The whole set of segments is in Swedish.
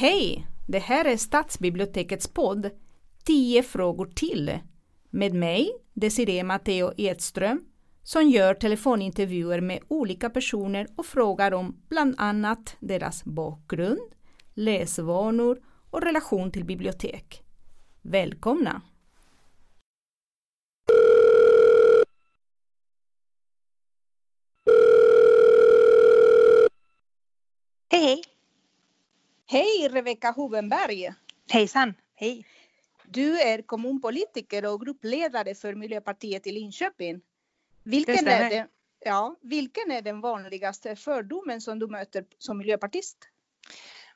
Hej! Det här är Stadsbibliotekets podd 10 frågor till med mig, Desiree Matteo Edström, som gör telefonintervjuer med olika personer och frågar om bland annat deras bakgrund, läsvanor och relation till bibliotek. Välkomna! Hej, hej. Hej Rebecka Hovenberg! Hejsan, hej. Du är kommunpolitiker och gruppledare för Miljöpartiet i Linköping. Vilken Det är, den, ja, vilken är den vanligaste fördomen som du möter som miljöpartist?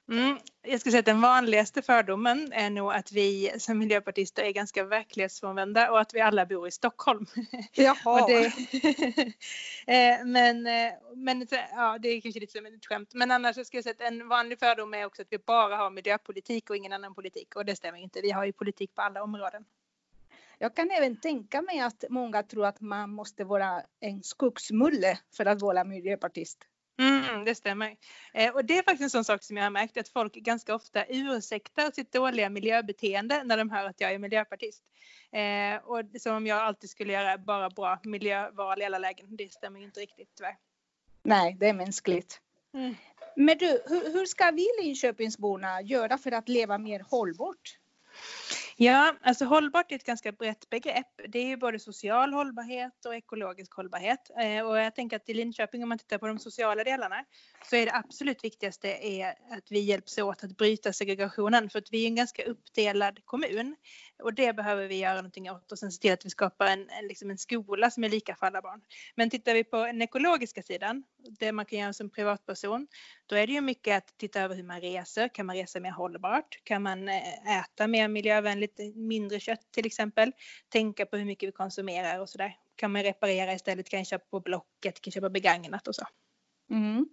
Mm, jag skulle säga att den vanligaste fördomen är nog att vi som miljöpartister är ganska verklighetsfrånvända och att vi alla bor i Stockholm. Jaha, det, Eh, men eh, men ja, det är kanske lite som ett skämt. Men annars skulle jag säga att en vanlig fördom är också att vi bara har miljöpolitik och ingen annan politik. Och det stämmer inte. Vi har ju politik på alla områden. jag kan även tänka mig att många tror att man måste vara en skogsmulle för att vara miljöpartist. Mm, det stämmer. Eh, och det är faktiskt en sån sak som jag har märkt att folk ganska ofta ursäktar sitt dåliga miljöbeteende när de hör att jag är miljöpartist. Eh, och som om jag alltid skulle göra bara bra miljöval i alla lägen. Det stämmer inte riktigt tyvärr. Nej, det är mänskligt. Mm. Men du, hur, hur ska vi Linköpingsborna göra för att leva mer hållbart? Ja, alltså hållbart är ett ganska brett begrepp. Det är ju både social hållbarhet och ekologisk hållbarhet. Eh, och jag tänker att i Linköping om man tittar på de sociala delarna så är det absolut viktigaste är att vi hjälps åt att bryta segregationen för att vi är en ganska uppdelad kommun. Och det behöver vi göra någonting åt och sen se till att vi skapar en, en, liksom en skola som är lika för alla barn. Men tittar vi på den ekologiska sidan, det man kan göra som privatperson, då är det ju mycket att titta över hur man reser. Kan man resa mer hållbart? Kan man eh, äta mer miljövänligt, eh, mindre kött till exempel? Tänka på hur mycket vi konsumerar och sådär. Kan man reparera istället? Kan jag köpa på Blocket? Kan jag köpa begagnat och så? Mm.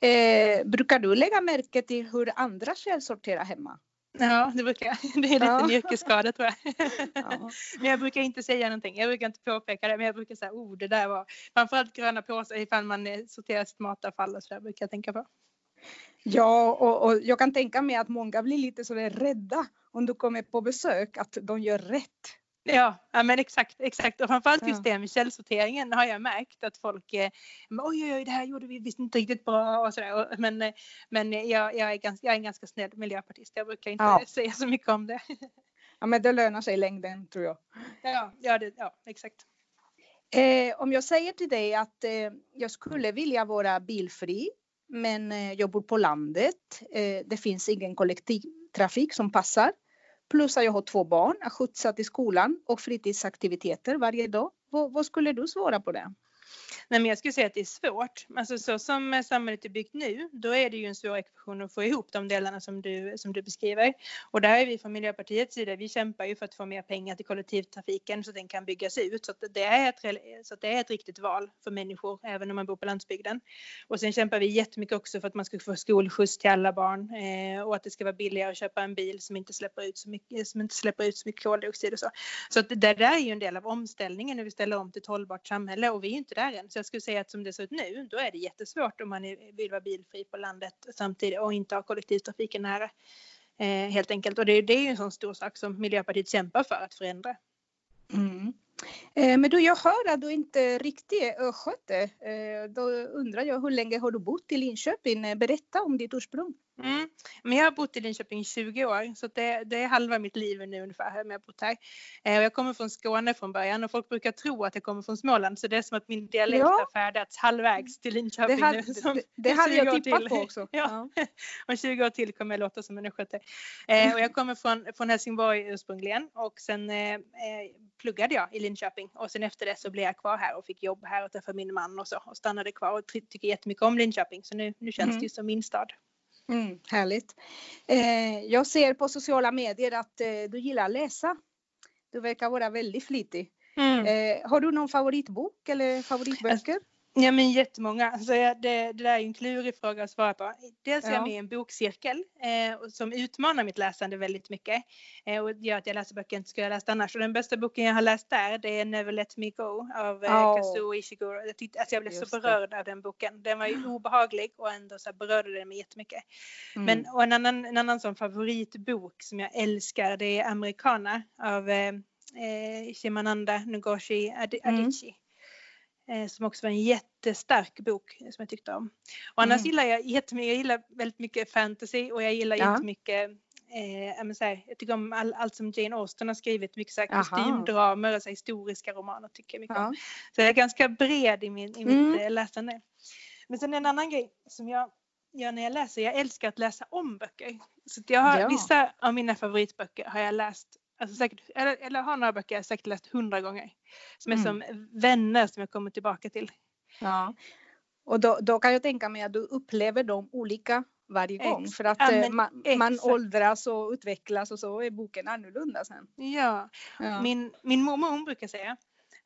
Eh, brukar du lägga märke till hur andra källsorterar hemma? Ja, det brukar jag. Det är lite Ja. en yrkesskada tror jag. Ja. Men jag brukar inte säga någonting. Jag brukar inte påpeka det. Men jag brukar säga, oh det där var framförallt gröna påsar ifall man eh, sorterar sitt matavfall och sådär brukar jag tänka på. Ja, och, och jag kan tänka mig att många blir lite sådär rädda om du kommer på besök, att de gör rätt. Ja, ja men exakt, exakt. Och framförallt just det med källsorteringen har jag märkt att folk eh, oj, oj, oj, det här gjorde vi visst inte riktigt bra och sådär. Men, eh, men jag, jag, är ganska, jag är en ganska snäll miljöpartist. Jag brukar inte Ja. säga så mycket om det. Ja, men det lönar sig i längden tror jag. Ja, ja, det, ja exakt. Eh, om jag säger till dig att eh, jag skulle vilja vara bilfri, men eh, jag bor på landet. Eh, det finns ingen kollektivtrafik som passar. Plus att jag har två barn att skjutsa till skolan och fritidsaktiviteter varje dag. Vad, vad skulle du svara på det? Nej, men jag skulle säga att det är svårt. Alltså så som samhället är byggt nu, då är det ju en svår ekvation att få ihop de delarna som du, som du beskriver. Och där är vi från Miljöpartiets sida, vi kämpar ju för att få mer pengar till kollektivtrafiken så att den kan byggas ut. Så att det är ett, så att det är ett riktigt val för människor, även om man bor på landsbygden. Och sen kämpar vi jättemycket också för att man ska få skolskjuts till alla barn eh, och att det ska vara billigare att köpa en bil som inte släpper ut så mycket, som inte släpper ut så mycket koldioxid och så. Så att det där är ju en del av omställningen när vi ställer om till ett hållbart samhälle och vi är inte där än. Så jag skulle säga att som det ser ut nu, då är det jättesvårt om man vill vara bilfri på landet samtidigt och inte ha kollektivtrafiken nära. Eh, helt enkelt. Och det, det är ju en sån stor sak som Miljöpartiet kämpar för att förändra. Mm. Eh, men du, jag hör att du inte riktigt är östgöte. Eh, då undrar jag hur länge har du bott i Linköping? Eh, berätta om ditt ursprung. Mm. Men jag har bott i Linköping i 20 år så det, det är halva mitt liv nu ungefär här jag har bott här. Eh, jag kommer från Skåne från början och folk brukar tro att jag kommer från Småland så det är som att min dialekt Ja. har färdats halvvägs till Linköping Det, nu. hade- som- det, det hade 20 år jag tippat till. på också. Ja. Om 20 år till kommer jag låta som en östgöte. Eh, och jag kommer från, från Helsingborg ursprungligen och sen eh, eh, pluggade jag i Linköping och sen efter det så blev jag kvar här och fick jobb här och träffade min man och så och stannade kvar och ty- tycker jättemycket om Linköping så nu, nu känns Mm. det ju som min stad. Mm, härligt. Eh, jag ser på sociala medier att eh, du gillar att läsa. Du verkar vara väldigt flitig. Mm. Eh, har du någon favoritbok eller favoritböcker? Ja men jättemånga. Alltså, det, det där är ju en klurig fråga att svara på. Dels är jag Ja. med i en bokcirkel eh, som utmanar mitt läsande väldigt mycket eh, och gör att jag läser böcker jag inte skulle ha läst annars. Och den bästa boken jag har läst där det är Never Let Me Go av eh, Ja. Kazuo Ishiguro. Jag, tyckte, alltså, jag blev Just så det. berörd av den boken. Den var ju obehaglig och ändå så berörde den mig jättemycket. Mm. Men och en annan, en annan sån favoritbok som jag älskar det är Americana av eh, eh, Shimananda Ngozi Adi- Mm. Eh, som också var en jättestark bok eh, som jag tyckte om. Och annars Mm. gillar jag jättemycket, jag gillar väldigt mycket fantasy och jag gillar Ja. jättemycket Eh, så här, jag tycker om all, allt som Jane Austen har skrivit, mycket så här kostymdramer och så här historiska romaner tycker jag mycket om. Ja. Så jag är ganska bred i, min, i Mm. mitt eh, läsande. Men sen en annan grej som jag gör när jag läser, jag älskar att läsa om böcker. Så jag har, Ja. vissa av mina favoritböcker har jag läst, alltså säkert, eller, eller har några böcker jag säkert läst hundra gånger. Som är Mm. som vänner som jag kommer tillbaka till. Ja. Och då, då kan jag tänka mig att du upplever dem olika varje gång Ex- för att ja, eh, men man, man åldras och utvecklas och så är boken annorlunda sen. Ja, Ja. min, min mormor hon brukar säga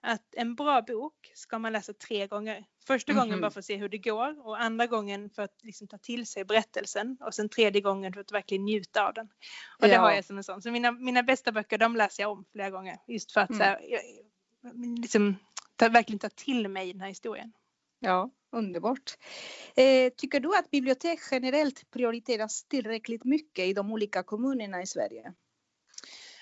att en bra bok ska man läsa tre gånger. Första gången Mhm. bara för att se hur det går och andra gången för att liksom ta till sig berättelsen och sen tredje gången för att verkligen njuta av den. Och det Ja. har jag som en sån. Så mina, mina bästa böcker de läser jag om flera gånger just för att Mm. så här, jag, jag- liksom, ta, verkligen ta till mig den här historien. Ja, underbart. Eh, tycker du att bibliotek generellt prioriteras tillräckligt mycket i de olika kommunerna i Sverige?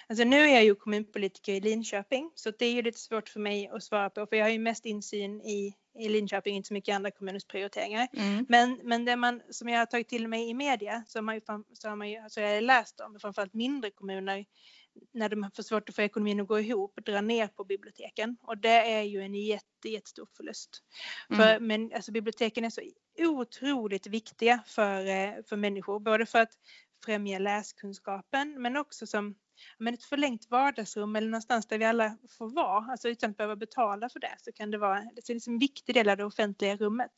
Alltså nu är jag ju kommunpolitiker i Linköping så det är ju lite svårt för mig att svara på för jag har ju mest insyn i, i Linköping, inte så mycket andra kommuners prioriteringar. Mm. Men, men det man, som jag har tagit till mig i media så har man ju, så har man ju alltså jag har läst om framförallt mindre kommuner när de får svårt att få ekonomin att gå ihop drar ner på biblioteken och det är ju en jätte, jättestor förlust. Mm. För, men alltså, biblioteken är så otroligt viktiga för, eh, för människor, både för att främja läskunskapen men också som men ett förlängt vardagsrum eller någonstans där vi alla får vara, alltså utan att behöva betala för det så kan det vara det är en viktig del av det offentliga rummet.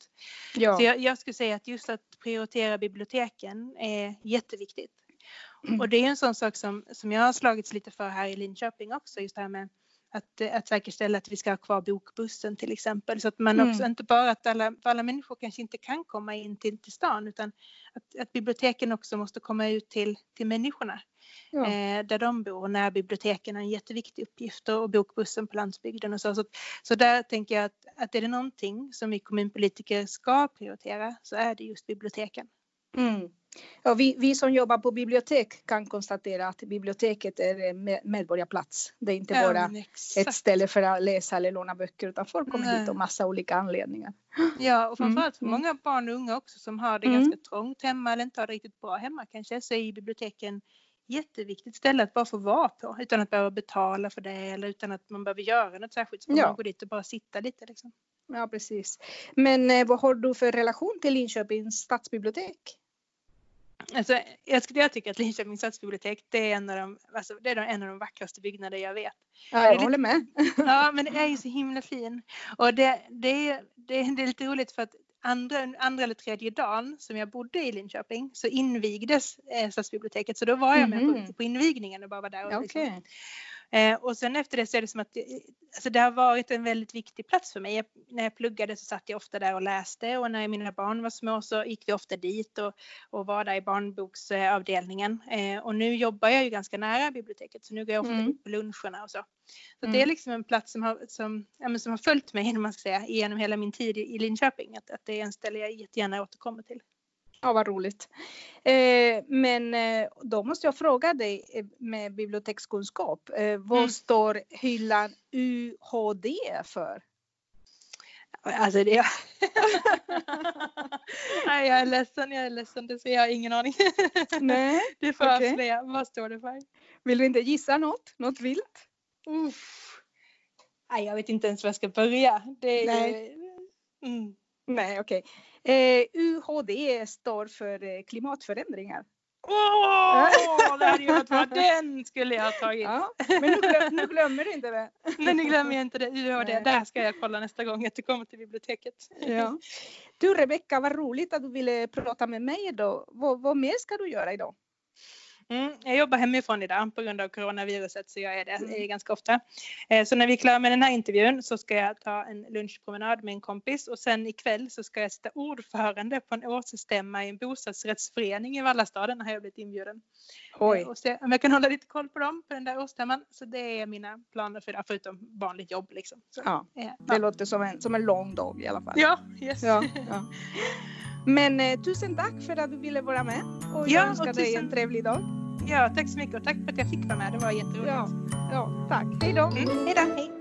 Ja. Så jag, jag skulle säga att just att prioritera biblioteken är jätteviktigt. Mm. Och det är en sån sak som, som jag har slagits lite för här i Linköping också, just det här med att, att säkerställa att vi ska ha kvar bokbussen till exempel. Så att man också, Mm. inte bara att alla, alla människor kanske inte kan komma in till, till stan utan att, att biblioteken också måste komma ut till, till människorna Ja. eh, där de bor. Och närbiblioteken har en jätteviktig uppgift och, bokbussen på landsbygden och så. Så, så där tänker jag att, att är det någonting som vi kommunpolitiker ska prioritera så är det just biblioteken. Mm. Ja, vi, vi som jobbar på bibliotek kan konstatera att biblioteket är en me- medborgarplats. Det är inte Ja, bara men ett exakt. ställe för att läsa eller låna böcker utan folk kommer Nej. hit av massa olika anledningar. Ja, och framförallt för Mm, många barn och unga också som har det Mm. ganska trångt hemma eller inte har det riktigt bra hemma kanske så är biblioteken jätteviktigt ställe att bara få vara på utan att behöva betala för det eller utan att man behöver göra något särskilt så kan Ja. man gå dit och bara sitta lite liksom. Ja, precis. Men eh, vad har du för relation till Linköpings stadsbibliotek? Alltså, jag, skulle, jag tycker att Linköpings stadsbibliotek det är, en av de, alltså, det är en av de vackraste byggnader jag vet. Ja, jag lite- håller med. Ja, men det är ju så himla fin. Och det, det, är, det, det är lite roligt för att andra, andra eller tredje dagen som jag bodde i Linköping så invigdes eh, stadsbiblioteket. Så då var jag med Mhm. på, på invigningen och bara var där. Och, Ja, liksom. Eh, och sen efter det så är det som att det, alltså det har varit en väldigt viktig plats för mig. Jag, när jag pluggade så satt jag ofta där och läste och när mina barn var små så gick vi ofta dit och, och var där i barnboksavdelningen. Eh, och nu jobbar jag ju ganska nära biblioteket så nu går jag ofta Mm. dit på luncherna och så. Så Mm. det är liksom en plats som har, som, ja, som har följt mig man ska säga, genom hela min tid i, i Linköping. Att, att det är en ställe jag jättegärna återkommer till. Ja, vad roligt. Eh, men eh, då måste jag fråga dig eh, med bibliotekskunskap. Eh, vad Mm. står hyllan UHD för? Alltså det... Nej, jag är ledsen, jag är ledsen. Det ser jag ingen aning. Nej, Du får okej. avslöja. Vad står det för? vill du inte gissa något? Något vilt? Uff. Nej, jag vet inte ens var jag ska börja. Det är Nej. Mm. Nej, okej. Eh, UHD står för eh, klimatförändringar. Åh, det hade ju varit bra. Den skulle jag ha tagit. Ja, men nu, glöm, nu glömmer du inte det. Men nu glömmer jag inte det. UHD. Nej. Där ska jag kolla nästa gång jag kommer till biblioteket. Ja. Du Rebecka, vad roligt att du ville prata med mig idag. Vad, vad mer ska du göra idag? Mm, jag jobbar hemifrån idag på grund av coronaviruset så jag är det mm. ganska ofta. Eh, så när vi är klara med den här intervjun så ska jag ta en lunchpromenad med en kompis och sen ikväll så ska jag sitta ordförande på en årsstämma i en bostadsrättsförening i Vallastaden har jag blivit inbjuden. Oj. Eh, och se om jag kan hålla lite koll på dem på den där årsstämman. Så det är mina planer för det, förutom vanligt jobb liksom. Så, ja, det ja. låter som en, som en lång dag i alla fall. Ja, yes. ja, ja. Men eh, tusen tack för att du ville vara med och jag önskar och dig en trevlig dag. Ja, tack så mycket och tack för att jag fick vara med. Det var jätteroligt. Ja, ja tack. Hej då. Mm, hej då. Hej.